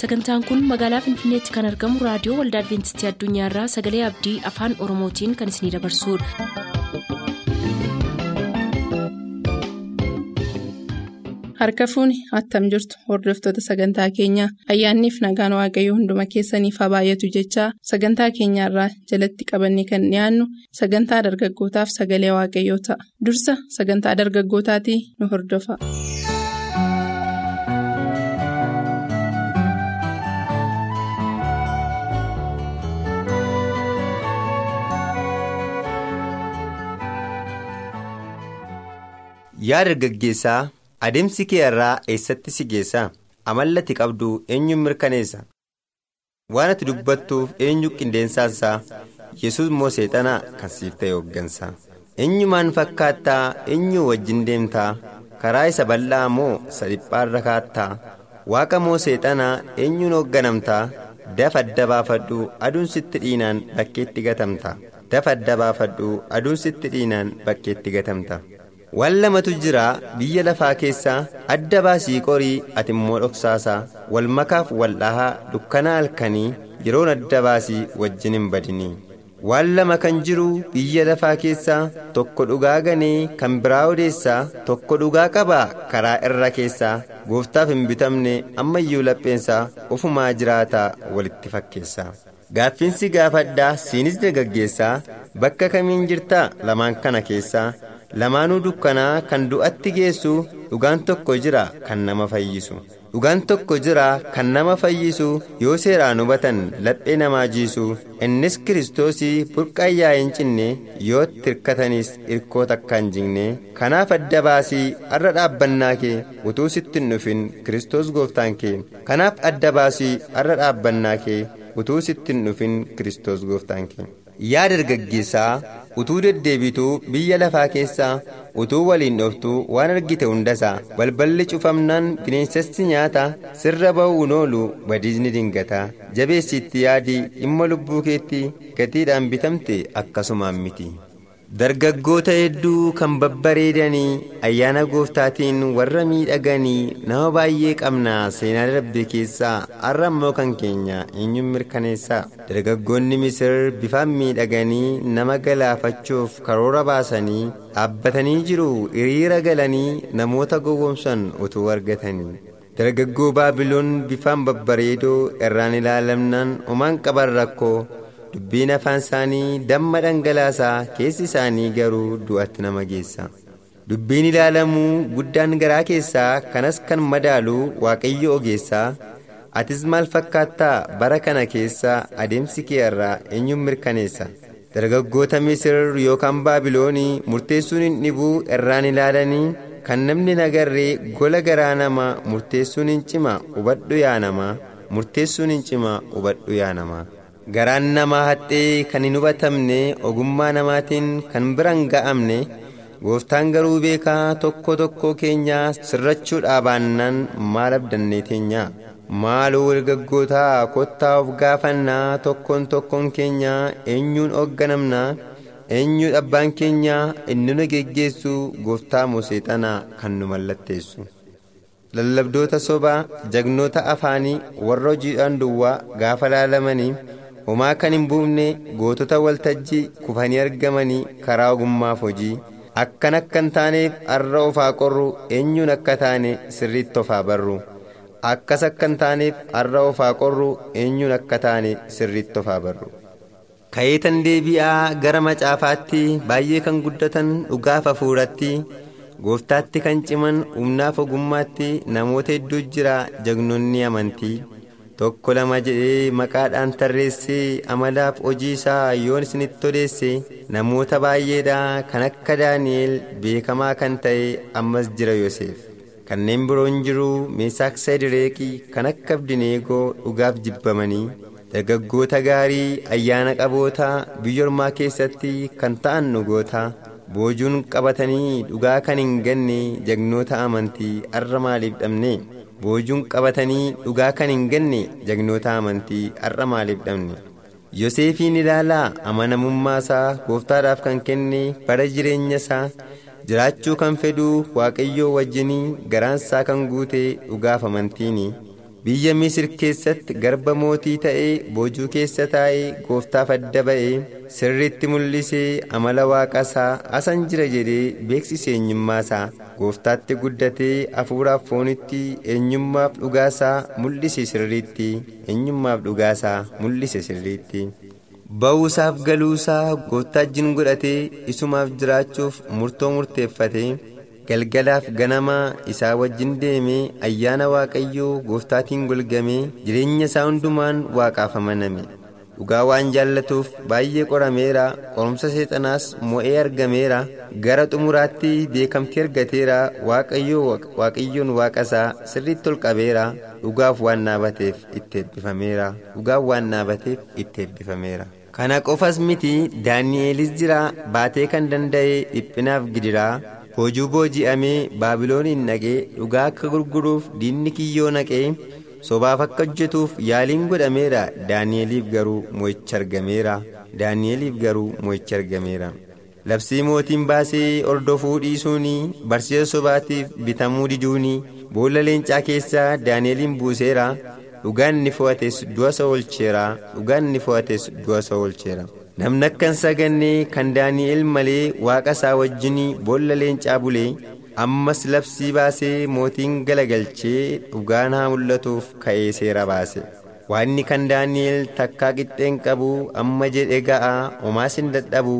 sagantaan kun magaalaa finfinneetti kan argamu raadiyoo waldaa adventistii addunyaarraa sagalee abdii afaan oromootiin kan isinidabarsudha. harka fuuni attam jirtu hordoftoota sagantaa keenyaa ayyaanniif nagaan waaqayyoo hunduma keessaniif haa baay'atu jechaa sagantaa keenyaarraa jalatti qabanne kan dhiyaannu sagantaa dargaggootaaf sagalee waaqayyoo ta'a dursa sagantaa dargaggootaatii nu hordofa. Yaa dargaggeessaa adeemsi kee irraa eessatti si geessa amallati qabdu eenyuun mirkaneessa? Waan ati dubbattuuf eenyu qindeensaansaa yesus moo seexanaa kan siif ta'e hooggansa. Eenyumaan fakkaattaa? Eenyu wajjin deemtaa? Karaa isa bal'aa moo isa dhiphaarra kaattaa? Waaqa moo seexanaa eenyuun hoogganamtaa? Dafa adda baafadhu aduun sitti dhiinaan bakkeetti gatamta dafa adda baafadhu aduun sitti dhiinaan bakkeetti gatamta. Waan lamatu jira biyya lafaa keessaa adda baasii qorii ati immoo dhoksaasaa wal makaaf wal dhahaa dukkanaa halkanii yeroon adda baasii wajjin hin badinii. Waan lama kan jiru biyya lafaa keessaa tokko dhugaa ganee kan biraa odeessaa tokko dhugaa qabaa karaa irra keessaa gooftaaf hin bitamne ammayyuu lapheensaa ofumaa jiraataa walitti fakkeessaa gaaffiinsi gaafadhaa siinis dargaggeessaa bakka kamiin jirtaa lamaan kana keessaa lamaanuu dukkanaa kan du'atti geessu dhugaan tokko jira kan nama fayyisu. Dhugaan tokko jira kan nama fayyisu yoo seeraan hubatan laphee namaa jiisu. Innis kiristoosii burqaayyaa hin cinne yoo tirkatanis irkoo takka hin jigne. Kanaaf adda baasii arra dhaabbannaa kee utuu sitti hin dhufin kiristoos gooftaan kee. Kanaaf adda baasii arra dhaabbannaa kee utuu sitti hin dhufin kiristoos gooftaan kee yaa dargaggeessaa utuu deddeebituu biyya lafaa keessaa utuu waliin dhoftuu waan argite hundasaa balballi cufamnaan bineensatti nyaata sirra ba'uun oolu badiisni dingata jabeessitti yaadii dhimma lubbuu keetti gatiidhaan bitamte akkasumaan miti. Dargaggoota hedduu kan babbareedanii ayyaana gooftaatiin warra miidhaganii nama baay'ee qabna seenaa darbe keessaa har'a immoo kan keenya eenyuun mirkaneessa dargaggoonni misir bifaan miidhaganii nama galaafachuuf karoora baasanii dhaabbatanii jiru hiriira galanii namoota gowwoomsan utuu argatanii dargaggoo baabiloon bifaan babbareedoo irraan ilaalamnaan homaan qaban rakkoo. Dubbiin afaan isaanii damma dhangalaasaa keessi isaanii garuu du'atti nama geessa. Dubbiin ilaalamuu guddaan garaa keessaa kanas kan madaalu waaqayyo ogeessaa. Atis maal fakkaattaa bara kana keessa adeemsi kee irraa eenyuun mirkaneessa? Dargaggoota misir yookaan baabiloonii murteessuun hin dhibuu irraan ilaalanii kan namni nagarree gola garaa namaa murteessuun hin cima hubadhu yaa namaa murteessuun hin cima hubadhu yaa namaa. Garaan namaa haxxee kan hin hubatamne ogummaa namaatiin kan biraan ga'amne gooftaan garuu beekaa tokko tokko keenyaa sirrachuudhaa baannaan maal abdannee teenya maaloo dargaggootaa kottaa of gaafannaa tokkoon tokkoon keenyaa eenyuun hoogganamna eenyuun abbaan keenyaa inni nu geggeessu gooftaa moo seexanaa kan nu mallatteessu. lallabdoota sobaa jagnoota afaanii warra hojiidhaan duwwaa gaafa laalamanii homaa kan hin buufne gootota waltajjii kufanii argamanii karaa ogummaaf hojii akkan akkan taaneef har'a ofaa qorru eenyuun akka taane sirriitti ofaa barru akkas akkan taaneef har'a ofaa qorru eenyuun akka taane sirriitti ofaa barru. kayeetan deebi'aa gara macaafaatti baay'ee kan guddatan dhugaaf hafuuratti gooftaatti kan ciman humnaaf ogummaatti namoota hedduu jira jagnoonni amantii. Tokko lama jedhee maqaadhaan tarreessee amalaaf hojii isaa yoon isinitti odeesse namoota baay'eedha kan akka daani'el beekamaa kan ta'e ammas jira yoseef kanneen biroon jiru meesaak sadireeqii kan akka abdineegoo dhugaaf jibbamanii dargaggoota gaarii ayyaana qaboota biyya ormaa keessatti kan ta'an dhugoota boojuun qabatanii dhugaa kan hin ganne jagnoota amantii har'a maaliif dhabne. Boojuun qabatanii dhugaa kan hin ganne jagnoota amantii har'a maaliif dhabne? Yoseefiin ilaalaa amanamummaa isaa gooftaadhaaf kan kenne bara jireenya isaa jiraachuu kan fedhu waaqayyoo wajjinii garaansaa kan guute dhugaaf amantiini biyya misir keessatti garba mootii ta'ee boojuu keessa taa'ee gooftaaf adda ba'ee sirriitti mul'isee amala waaqasaa asan jira jedhee beeksise eenyummaasaa gooftaatti guddatee hafuuraaf foonitti eenyummaaf dhugaasaa mul'ise sirriitti eenyummaaf dhugaasaa mul'ise sirriitti. ba'uusaaf galuusaa gooftaa wajjin godhatee isumaaf jiraachuuf murtoo murteeffatee galgalaaf ganamaa isaa wajjin deemee ayyaana waaqayyoo gooftaatiin golgamee jireenya isaa hundumaan waaqaaf amaname dhugaa waan jaallatuuf baay'ee qorameera qorumsa seexanaas mo'ee argameera gara xumuraatti beekamtii argateera waaqayyoon waaqasaa sirriitti ol qabeera dhugaaf waan naabateef itti eebbifameera dhugaaf waan naabateef itti eebbifameera. kana qofas miti daani'elis jira baatee kan danda'e dhiphinaaf gidiraa hojii booji'amee baabilooniin naqee dhugaa akka gurguruuf diinni kiyyoo naqee sobaaf akka hojjetuuf yaaliin godhameera. Daani'eliif garuu mo'ichi argameera. Daani'eliif garuu mo'ichi argameera. Labsii mootiin baasee ordofuu dhiisuuni barsiisa sobaatiif bitamuu diduuni boolla leencaa keessaa daani'eliin buuseera. Dhugaan ni fo'ates du'a isa oolcheera dhugaan ni fo'ates du'a isa oolcheera namni akka hin saganne kan daani'el malee waaqa isaa wajjin boolla leencaa bulee ammas labsii baasee mootiin galagalchee dhugaan haa mul'atuuf ka'ee seera baase. Waanni kan daani'el takkaa qixxeen qabu amma jedhe ga'a homaas hin dadhabu.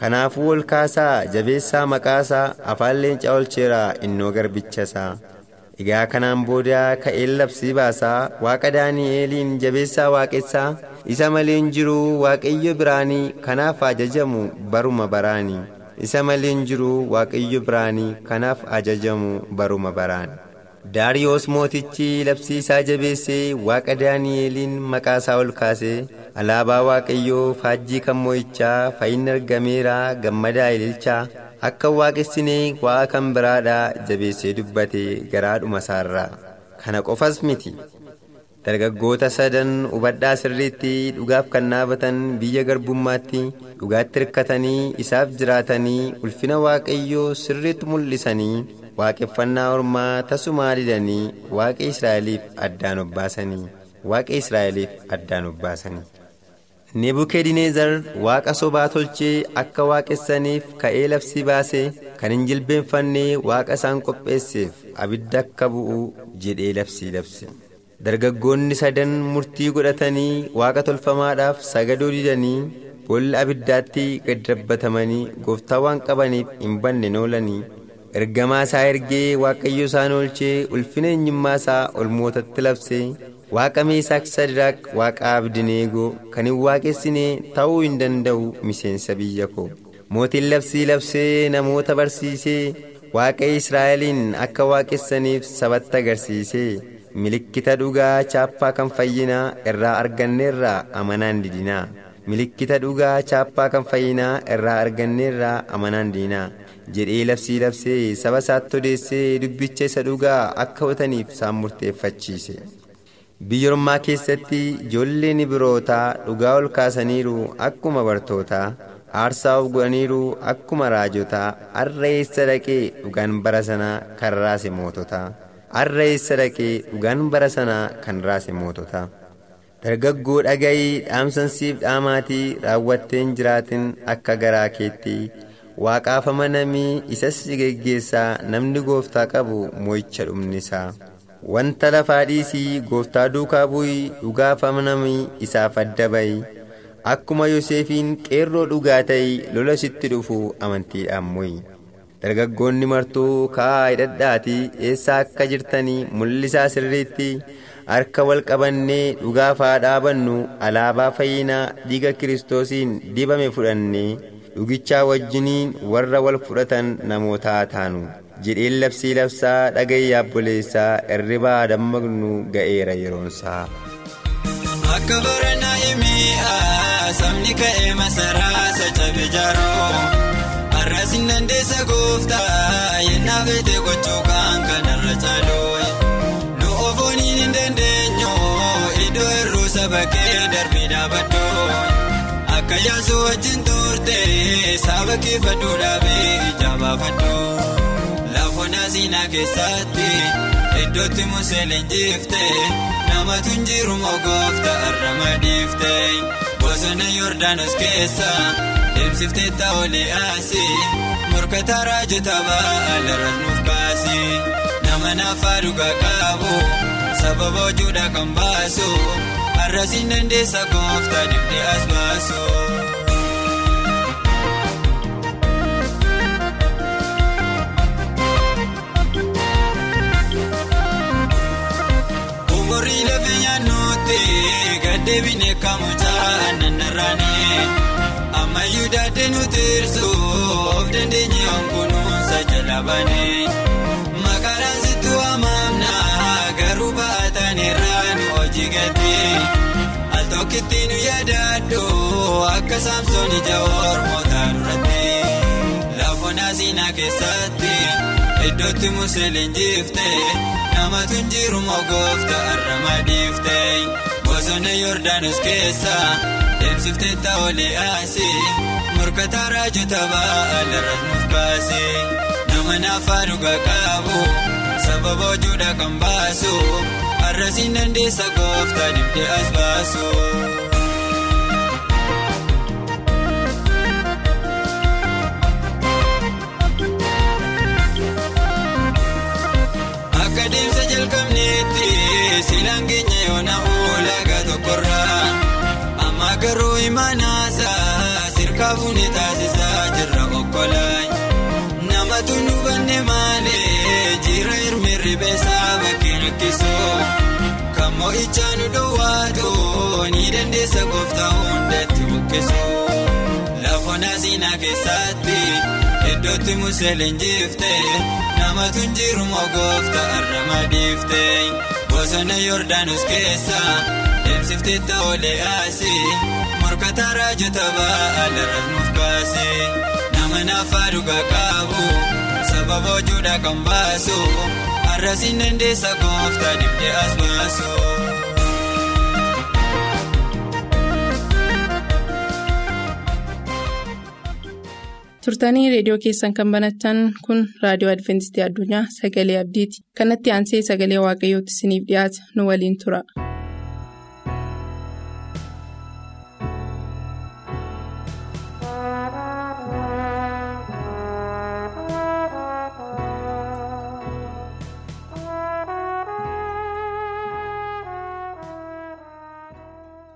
Kanaafuu ol kaasaa jabeessaa maqaasaa afaan leencaa oolcheera innoo garbichasaa egaa kanaan booda ka'een labsii baasaa waaqa daani'eliin jabeessaa waaqessaa isa malee hin jiru waaqayyo biraanii kanaaf ajajamu baruma baraanii isa malee hin jiru waaqayyo biraanii kanaaf ajajamu baruma baraanii. daariyoos mootichi labsii isaa jabeessee waaqa daani'eliin maqaa isaa ol kaasee alaabaa waaqayyoo faajjii kan moo'ichaa fayyinni argameera gammadaa ililchaa akka waaqessinee waaqa kan biraadhaa jabeessee dubbate garaadhuma isaarraa kana qofas miti. Dargaggoota sadan hubadhaa sirriitti dhugaaf kan naafatan biyya garbummaatti dhugaatti hirkatanii isaaf jiraatanii ulfina waaqayyoo sirriitti mul'isanii waaqeffannaa ormaa tasumaa didanii waaqa israa'eliif addaan obbaasanii waaqa israa'eliif addaan obbaasanii. Nebukeedineezar waaqa sobaa tolchee akka waaqessaniif ka'ee labsii baasee kan hin jilbeenfanne waaqa isaan qopheesseef abidda akka bu'u jedhee labsii labse. Dargaggoonni sadan murtii godhatanii waaqa tolfamaadhaaf sagaduu didanii boolla abiddaatti gad darbatamanii gooftaa waan qabaniif hin banne noolanii ergamaa isaa ergee waaqayyo isaan oolchee ulfina eenyummaa isaa ol mootatti labsee waaqa meesaak sadiraaq waaqa abdineegoo kan hin waaqessine ta'uu hin danda'u miseensa biyya koo. Mootiin labsii labsee namoota barsiisee waaqa israa'eliin akka waaqessaniif sabatti agarsiisee milikkita dhugaa chaappaa kan fayyinaa irraa arganneerraa amanaan didinaa. Milikkita dhugaa chaappaa kan fayyinaa irraa arganneerraa amanaan didinaa. Jedhee labsii labsee saba isaatti odeessee dubbicha isa dhugaa akka hubataniif isaan murteeffachiise. Biyya ormaa keessatti ijoolleen birootaa dhugaa ol kaasaniiru akkuma bartootaa aarsaa of godhaniiru akkuma raajotaa har'a eessa dhaqee dhugaan bara sanaa kan raase moototaa har'a eessa dhaqee dhugaan bara sanaa kan raase moototaa dargaggoo dhaga'ii dhaamsansiif dhaamaatii raawwatteen jiraatin akka garaa keetti. Waaqaaf amanamii isas geggeessaa namni gooftaa qabu moo'icha dhumnisaa. Wanta lafaa dhiisii gooftaa duukaa bu'ii dhugaaf amanamii isaaf adda ba'i. Akkuma yoseefiin qeerroo dhugaa ta'ii lola sitti dhufu amantiidhaan mo'i dargaggoonni martuu ka'aa hidhadhaatii eessaa akka jirtanii mul'isaa sirriitti? Harka wal qabannee dhugaaf haa dhaabannu alaabaa fayyinaa dhiiga kiristoosiin dibame fudhannee dhugichaa wajjiniin warra wal fudhatan namoota haa taanu. Jedheen labsii labsaa dhagayyaa obboleessaa irribaa dammaqnu ga'eera yeroonsaa. Akka baranaa himee sabni ka'ee masaraa sacabe jaaroo har'asin dandeessa gooftaa yennaa feete gochuu kan kanarra caaloo nu ofooniin hin dandeenyu iddoo hir'uu saba kee darbee dhaabadhoo akka yaasuu wajjin turte saba kee faduu dhaabee ija baafadhoo. Asiinaa keessatti iddootti musee leenjifte namatu hin jiru moo gooftaa arrama dhiiftee bosona Yordaanos keessa deemsiftee ta'olee asii morkataa raajota ba'alarras nuuf kaasii nama naafaa dhugaa qabu sababa hojuudha kan baasu. Har'asiin dandeessa gooftaa dibdee as baasu. Gaddeebiin eekamuutaa nannarraanii ammayyuu daadde nuti hir'isuuf dandeenye kunuunsa jalabanii maqaadhaan sitti waamamna garuu baatan irraa nu hojii gatii al tokkitti nu yaadaaddu akka saamsoon ija ormoota duratti lafoon asiinaa keessatti iddootti museeliin jiiftee. namatu hin jiru moo gooftaa arrama dhiiftee bosona Yordaanos keessa deemsiftee ta'olee asii morkataa raajota ba'alarras nuuf kaasee nama naafaa dhugaa qabu sababa hojuudha kan baasu har'asiin dandeessa gooftaa dibdee as baasu. Akka deemsa jalqabneetti silaan keenya yoona amma garuu imaanaasaa sirkaa fuunee taasisaa jirra okkolaa namatu nu banne maalee jira hirmee ribeessaa bakkee rakkisoo kan mo'ichaa nu dhoowwaatu ni dandeessa gooftaa hundatti buqqisuu lafoon asiinaa keessatti iddootti museeliin jiiftee. namatu hin jiru moo gooftaa arrama dhiiftee bosona Yordaanos keessa deemsiftee ta'olee asii morkataa raajota ba'alarras nuuf kaasee nama naafaa dhugaa qabu sababa hojuudha kan baasu har'asiin dandeessa gooftaa dibdee as baasu. turtanii reediyoo keessan kan banatan kun raadiyoo adventistii addunyaa sagalee abdiiti kanatti aansee sagalee waaqayyootti isiniif dhiyaata nu waliin tura.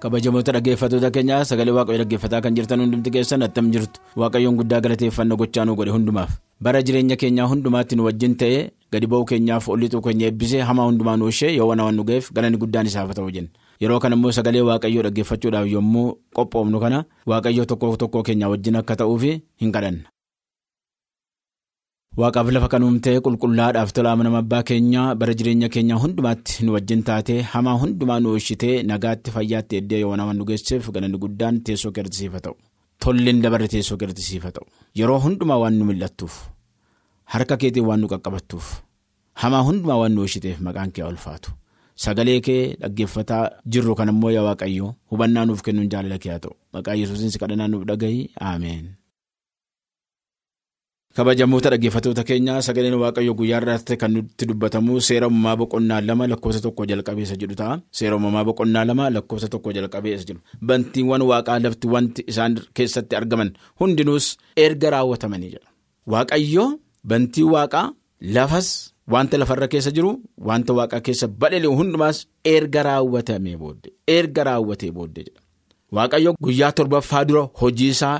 Kabajamoota dhaggeeffattoota keenyaa sagalee waaqayyoo dhaggeeffataa kan jirtan hundumti keessan attam jirtu. Waaqayyoon guddaa galateeffannoo gochaa nu godhe hundumaaf. Bara jireenya keenyaa hundumaatti nu wajjin ta'ee gadi ba'uu keenyaaf ollituu keenya eebbisee hamaa hundumaa nu ishee yoo waan nu ga'eef galanni guddaan isaaf ta'u jenna. Yeroo kana immoo sagalee waaqayyoo dhaggeeffachuudhaaf yommuu qophoofnu kana waaqayyoo tokko tokkoo keenyaa wajjin akka ta'uuf hin kadhanna. Waaqaaf lafa kan uumtee qulqullaadhaaf tolaa nama abbaa keenyaa bara jireenya keenyaa hundumaatti nu wajjin taatee hamaa hundumaa nu oolchitee nagaatti fayyaatti eddee yoo nama nu geesseef galanni guddaan teessoo keertisiifa ta'u. Tolleen dabarre teessoo keertisiifa ta'u. Yeroo hundumaa waan nu mil'attuuf harka keetiin waan nu qaqqabattuuf hamaa hundumaa waan nu oolchiteef maqaan kee ulfaatu sagalee kee dhaggeeffataa jirru kan immoo yaa waaqayyoo hubannaa nuuf kennuun jaalala kee haa ta'u. Maqaa yesuusiin si kadhannaa nuuf dhagahi ameen. Kabajamoota dhaggeeffattoota keenyaa sagaleen waaqayyo guyyaa irratti kan nutti dubbatamu seera uumamaa boqonnaa lama lakkoofsa tokko jalqabeessa jedhu ta'a. Seera uumamaa boqonnaa lama lakkoofsa tokko jalqabeessa jedhu. Bantiiwwan waaqaa lafti wanti isaan keessatti argaman hundinuus erga raawwatamanii jedha waaqayyo bantii waaqaa lafas wanta lafarra keessa jiru wanta waaqaa keessa badhale hundumaas erga raawwatamee booddee erga raawwatee booddee jedha. Waaqayyo guyyaa torbaffaa dura hojii isaa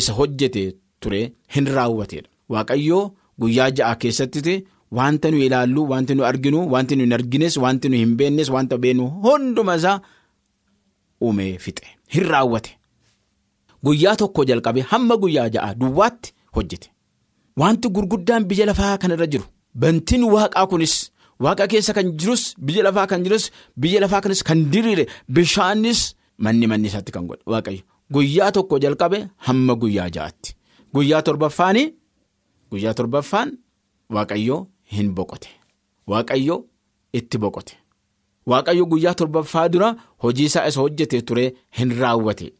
isa hojjete ture hin raawwateedha. Waaqayyoo guyyaa ja'a keessatti wanta nu ilaallu wanti nu arginu wanti nu hin argines wanti nu hin beeknes wanta beeknu hunduma isaa uumee fixe hin raawwate. Guyyaa tokko jalqabe hamma guyyaa ja'a duwwaatti hojjete. Wanti gurguddaan biyya lafaa kanarra jiru bantiin waaqaa kunis waaqa keessa kan jirus biyya lafaa kan jirus biyya lafaa kanis kan diriire bishaanis manni manni isaatti kan godhe waaqayyo guyyaa tokko jalqabe hamma guyyaa ja'aatti guyyaa torbaffaanii. Guyyaa torbaffaan waaqayyoo hin boqote. Waaqayyo itti boqote. Waaqayyo guyyaa torbaffaa dura hojii isaa isa hojjetee ture hin raawwate.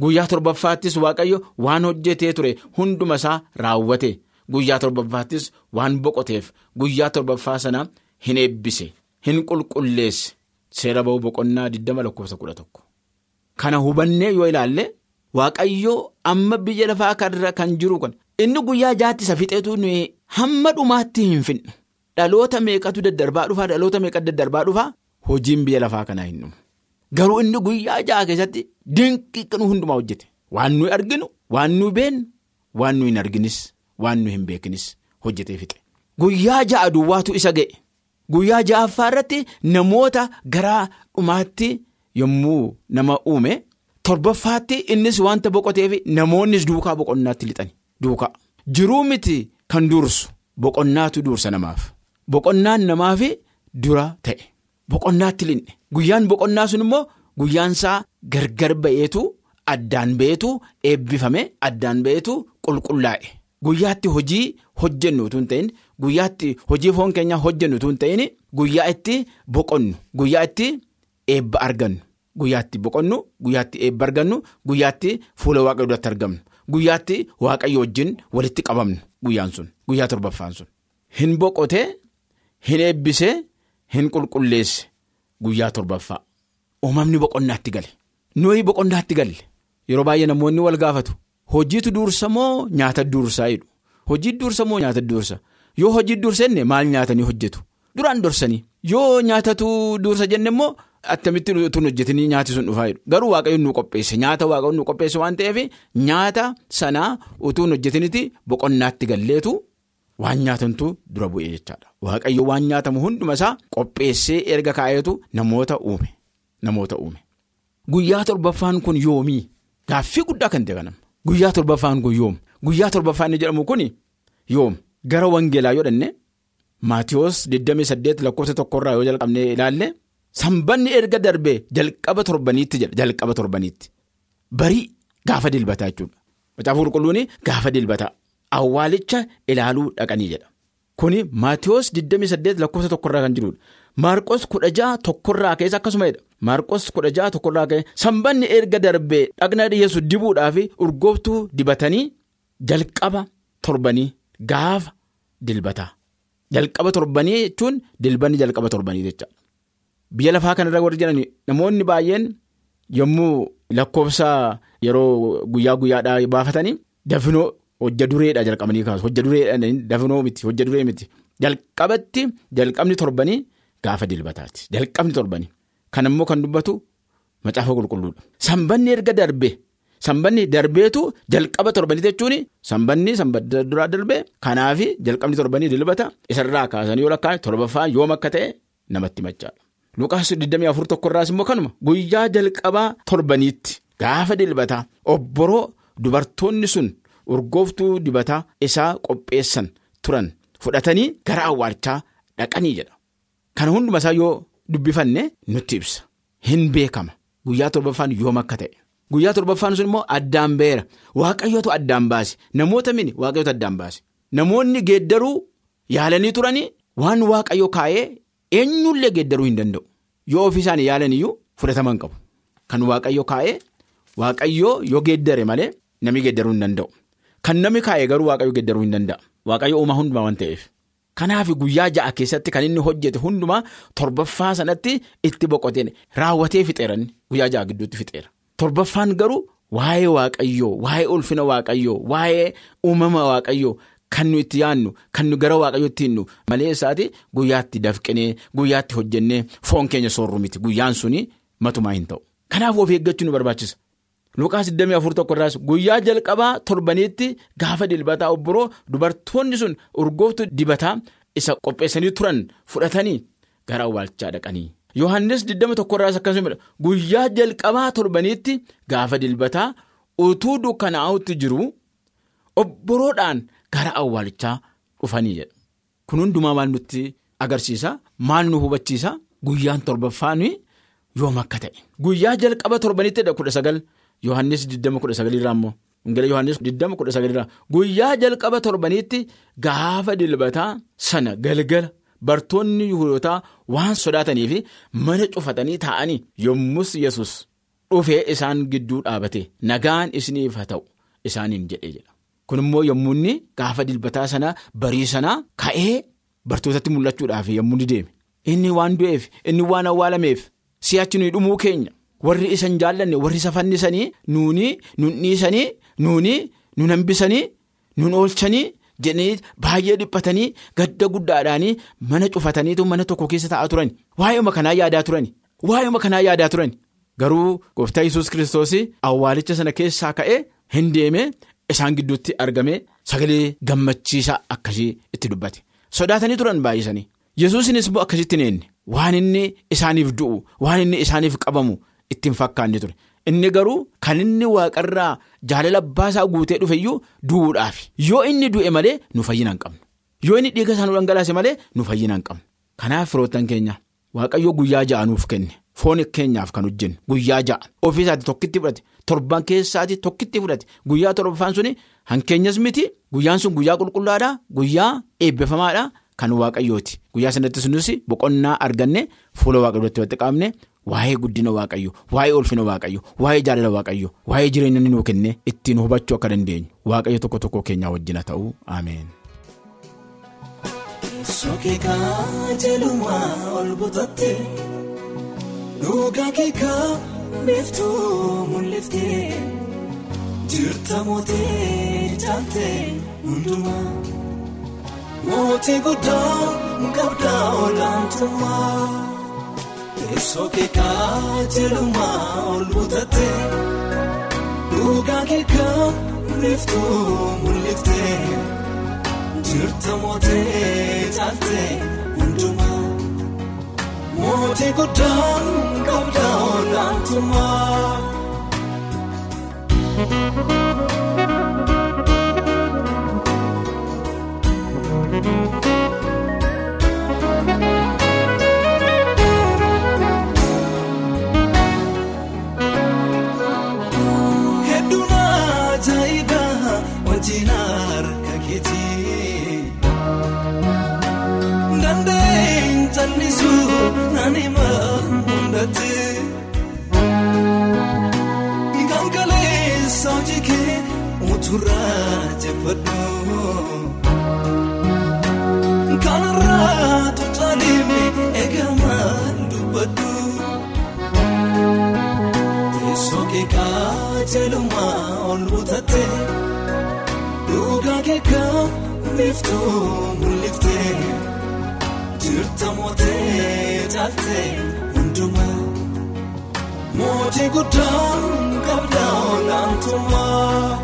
Guyyaa torbaffaattis waaqayyo waan hojjetee ture hunduma isaa raawwate. Guyyaa torbaffaattis waan boqoteef guyyaa torbaffaa sana hin eebbise hin qulqulleesse. Seera ba'uu boqonnaa 20 lakkoofsa 11. Kana hubannee yoo ilaalle waaqayyoo amma biyya lafaa kanarra kan jiru kun inni guyyaa jaatti isa fixeetu hamma dhumaatti hin finne. Dhaloota meeqatu daddarbaa dhufaa dhaloota meeqatu daddarbaa dhufaa hojiin biyya lafaa kanaa hin dhumu. Garuu inni guyyaa ja'a keessatti dinqii kan hundumaa hojjete. Waan nuyi arginu, waan nuyi beennu, waan nuyi hin arginis, waan nuyi hin beekinis hojjetee fixe. Guyyaa ja'a duwwaatu isa ga'e. Guyyaa ja'affaa irratti namoota gara dhumaatti yommuu nama uume torbaffaatti innis wanta boqoteef namoonnis duukaa boqonnaatti lixani. Duukaa. Jiruu miti kan dursu boqonnaatu dursa namaaf. Boqonnaan namaaf dura ta'e. Boqonnaatti linne. Guyyaan boqonnaa sun immoo guyyaan gargar ba'eetu addaan ba'eetu eebbifame addaan ba'eetu qulqullaa'e. Guyyaatti hojii hojjennu hin ta'in guyyaatti hojii foon keenyaa hojjennu hin ta'in guyyaa itti boqonnu guyyaa itti eebba argannu guyyaatti boqonnu guyyaatti eebba argannu guyyaatti fuula waaqayyoo duratti argamnu guyyaatti waaqayyo wajjin walitti qabamnu guyyaan sun guyyaa torbaffaan sun. Hin boqotee hin eebbisee hin qulqulleesse guyyaa torbaffaa. Uumamni boqonnaatti gale. Nuyi boqonnaatti galle. Yeroo baay'ee namoonni wal gaafatu. Hojiitu dursa moo nyaata dursaa jedhu? Hojii dursa moo nyaata dursa yoo hojii dursa jenne maal nyaatanii hojjetu? Duraan dursanii? Yoo nyaatatu dursa jenne immoo attamitti tun hojjetanii nyaati sun dhufaa jedhu. Garuu waaqayyoon nu qopheesse. Nyaata waaqayyoon nu qopheesse waan ta'eef nyaata sanaa utuu hojjetinitti boqonnaatti galleetu waan nyaatantu dura bu'ee jechaadha. Waaqayyo waan nyaatamu hunduma isaa qopheessee erga kaa'eetu namoota uume. Namoota uume. Guyyaa torbaffaan kun yoomii? Gaaffii guddaa kan ta'e kanama. Guyyaa torbaffaan kun yoom? Guyyaa torbaffaan jedhamu kun yoom? Gara wangeelaa yoo dhannee Maatiyoos 28 lakkoofsa tokkorraa yoo jalqabnee ilaalle sanbanni erga darbee jalqaba torbaniitti jedha jalqaba torbaniitti barii gaafa dilbataa jechuudha. Macaafa qulqulluun gaafa dilbataa awwaalicha ilaaluu dhaqanii jedha. Kuni Maatiyoos 28 lakkoofsa tokkorraa kan jirudha. Maarqos 16 tokkorraa keessa akkasuma jedha. Maarqos 16 tokkorraa keessa sanbanni erga darbee dhagna dhiyeessu dibuudhaaf urgooftuu dibatanii jalqaba torbanii gaafa dilbataa. Jalqaba torbanii jechuun dilbanni jalqaba torbanii jecha. Biyya lafaa kanarra warri jiran namoonni baay'een yommuu lakkoofsa yeroo guyyaa guyyaadhaa baafatanii dafinoo hojja dureedha jalqabanii kaasu hojja dureedha dafinoo miti hojja duree miti jalqabatti jalqabni torbanii gaafa dilbataati jalqabni torbanii kan immoo kan dubbatu macaafa qulqulluudha. Sanbanni erga darbe sanbanni darbeetu jalqaba torbanii jechuun sanbanni sanbata duraa darbee kanaaf jalqabni torbanii dilbata isarraa kaasanii yoo lakkaa'e torbaffaan yoom akka ta'e namatti machaadha. Luqaas 24 tokkorraas immoo kanuma guyyaa jalqabaa torbaniitti gaafa dilbataa obboroo dubartoonni sun urgooftuu dibataa isaa qopheessan turan fudhatanii gara awwaalchaa dhaqanii jedha. Kana hunduma isaa yoo dubbifanne nutti ibsa. Hin beekama guyyaa torbaffaan yoom akka ta'e. Guyyaa torbaffaan sun immoo addaan beera waaqayyootu addaan baase namoota mini waaqayyootu addaan baase namoonni geeddaruu yaalanii turanii waan waaqayyo kaa'ee. Eenyullee geeddaruu hin danda'u. Yoo ofii isaanii yaalan iyyuu fudhataman qabu. Kan waaqayyo kaa'ee waaqayyoo yoo geeddare malee namni geeddaruu hin danda'u. Kan namni kaa'ee garuu waaqayyo geeddaruu hin danda'a. Waaqayyo uumaa hundumaa waan ta'eef. Kanaaf guyyaa ja'a keessatti kan inni hojjete hundumaa torbaffaa sanatti itti boqoteen raawwatee fixeeran guyyaa ja'a gidduutti fixeera. Torbaffaan garuu waa'ee waaqayyoo waa'ee ulfina waaqayyoo waa'ee uumama waaqayyoo. Kan nu itti yaadnu kan nu gara waaqayyootti hinnu malee isaati guyyaatti dafqinee guyyaatti hojjennee foon keenya soorru miti guyyaan suni matumaa hin ta'u. Kanaaf of eeggachuu nu barbaachisa. Luqaas 24 tokko irraas guyyaa jalqabaa torbaniitti gaafa dilbataa obboroo dubartoonni sun urgooftuu dibataa isa qopheessanii turan fudhatanii gara awwaalchaa dhaqanii. Yohaannis 21 irraas akkasuma guyyaa jalqabaa torbaniitti gaafa dilbataa utuu dukkanaa'utti jiru obboroodhaan. Gara awwaalichaa dhufanii jedha. Kun hundumaa maal nutti agarsiisa? Maal nu hubachiisa? Guyyaan torbaffaan yoom akka ta'e. Guyyaa jalqaba torbanitti kudha sagal Yohaannis 20 irraa immoo Ingila Yohaannis 20 irraa guyyaa jalqaba torbanitti gaafa dilbataa sana galgala bartoonni Yihuudootaa waan sodaatanii fi mana cufatanii taa'anii yommus yesus dhufee isaan gidduu dhaabate nagaan isiniif haa ta'u isaaniin jedhee jedha. Kun immoo yommuu inni gaafa dilbataa sana barii sanaa ka'ee bartootatti mul'achuudhaaf yommuu inni deeme. Inni waan du'eef inni waan awwaalameef si'achi nuyi dhumuu keenya. Warri isan jaallanne warri isa fannisanii nuuni nun dhiisanii nuuni nun hambisanii nun oolchanii jedhanii baay'ee dhiphatanii gadda guddaadhaanii mana cufataniitu mana tokko keessa taa'aa turan waa'eema kanaa yaadaa turan waa'eema kanaa yaadaa turan garuu gooftaa yesus kiristoos awwaalicha sana keessaa ka'ee hin deeme isaan gidduutti argame sagalee gammachiisaa akkasii itti dubbate. Sodaatanii turan baay'isanii. Yesuusinis immoo akkasitti neenne waan inni isaaniif du'u waan inni isaaniif qabamu ittiin fakkaanne ture. Inni garuu kan inni waaqarraa jaalala abbaasaa guutee dhufeyyuu du'uudhaaf. Yoo inni du'e malee nu fayyina hin qabnu. Yoo inni dhiiga isaa nu dhangalaase malee nu fayyina hin qabnu. Kanaaf firoottan keenya waaqayyoo guyyaa ja'a nuuf kenne foon keenyaaf kan hojjennu. Guyyaa ja'a. Ofiisaatti tokkitti fudhate. Torban keessaatti tokkitti fudhate. Guyyaa torbaffaan suni hankeenyas miti. Guyyaan sun guyyaa qulqullaadhaa. Guyyaa eebbifamaadhaa kan waaqayyooti. Guyyaa sanatti sunis boqonnaa arganne fuula waaqayyootti walitti qabne. Waa'ee guddina waaqayyo waa'ee ulfina waaqayyo waa'ee jaalala waaqayyo waa'ee jireenya inni nuu kenne ittiin hubachuu akka dandeenyu. Waaqayyo tokko tokko keenyaa wajjina ta'uu. Ameen. Sookeekaa jelumaa ol butatte dhugaa keekaa beeftuu mul'iftee jirta mootee jaaltee hundumaa mootii guddaa qabdaa olaantummaa. Sookeekaa jelumaa ol butatte dhugaa keekaa beeftuu mul'iftee. Jirta mootee jaaltee mootii guddaa qabdaa olaantummaa. Uturraa jeffadhu. Kanarraa tolchaaleemi eegamaan dubbadhu. Teessoo keekaa jelumaa ol butatte. Dhugaa keekaa beeftuu mul'iftee. Jirta mootee jaaltee hundumaa mootii guddaa qabdaa olaantummaa.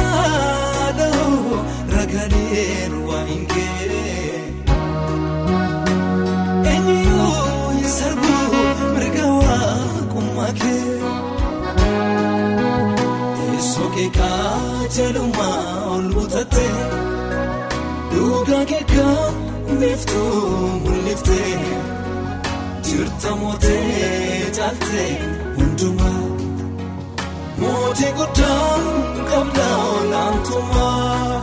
Keekaa jelumaa ol butatte. Dhugaa keekaa beeftuu mul'iftee. Jirta mootee jaaltee hundumaa mootii guddaa qabdaa olaantummaa.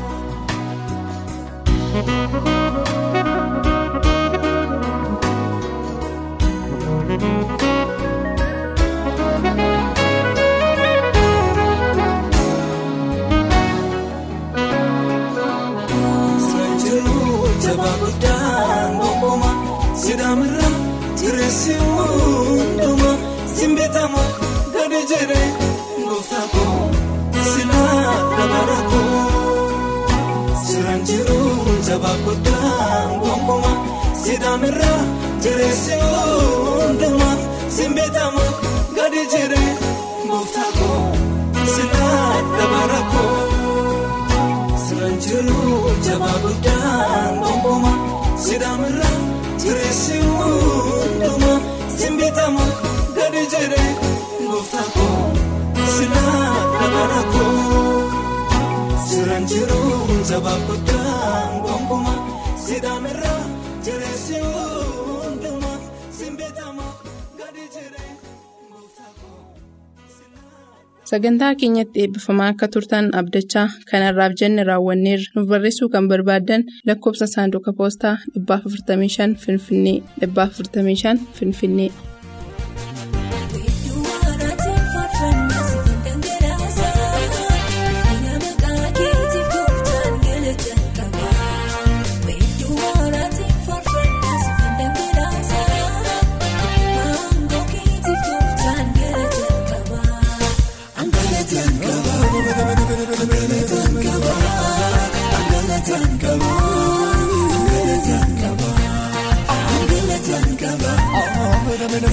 Jabaa guddaan gonkumaa sidaamirraa. Jireessi hundumaa simbitamu gadi jedhee gooftaa koo silaa dabala koo siraan jiru jabaa guddaan gonkumaa sidaamirraa jireessi hundumaa simbitamu gadi jedhee gooftaa koo silaa dabala koo jiru jabaa guddaan gonkumaa sidaamirraa. Jireessi hundumaa simbitamu gadi jedhee gooftaa koo silaa dabala koo siraan jiru jabaa guddaan gonkumaa sidaamirraa jireessi hundumaa simbitamu. gadi jiree gooftaa koo. Sagantaa keenyatti eebbifamaa akka turtan abdachaa kanarraaf jenne raawwanneerra nuuf barreessuu kan barbaaddan lakkoofsa saanduqa poostaa 455 Finfinnee 455 Finfinnee.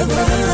Qaba.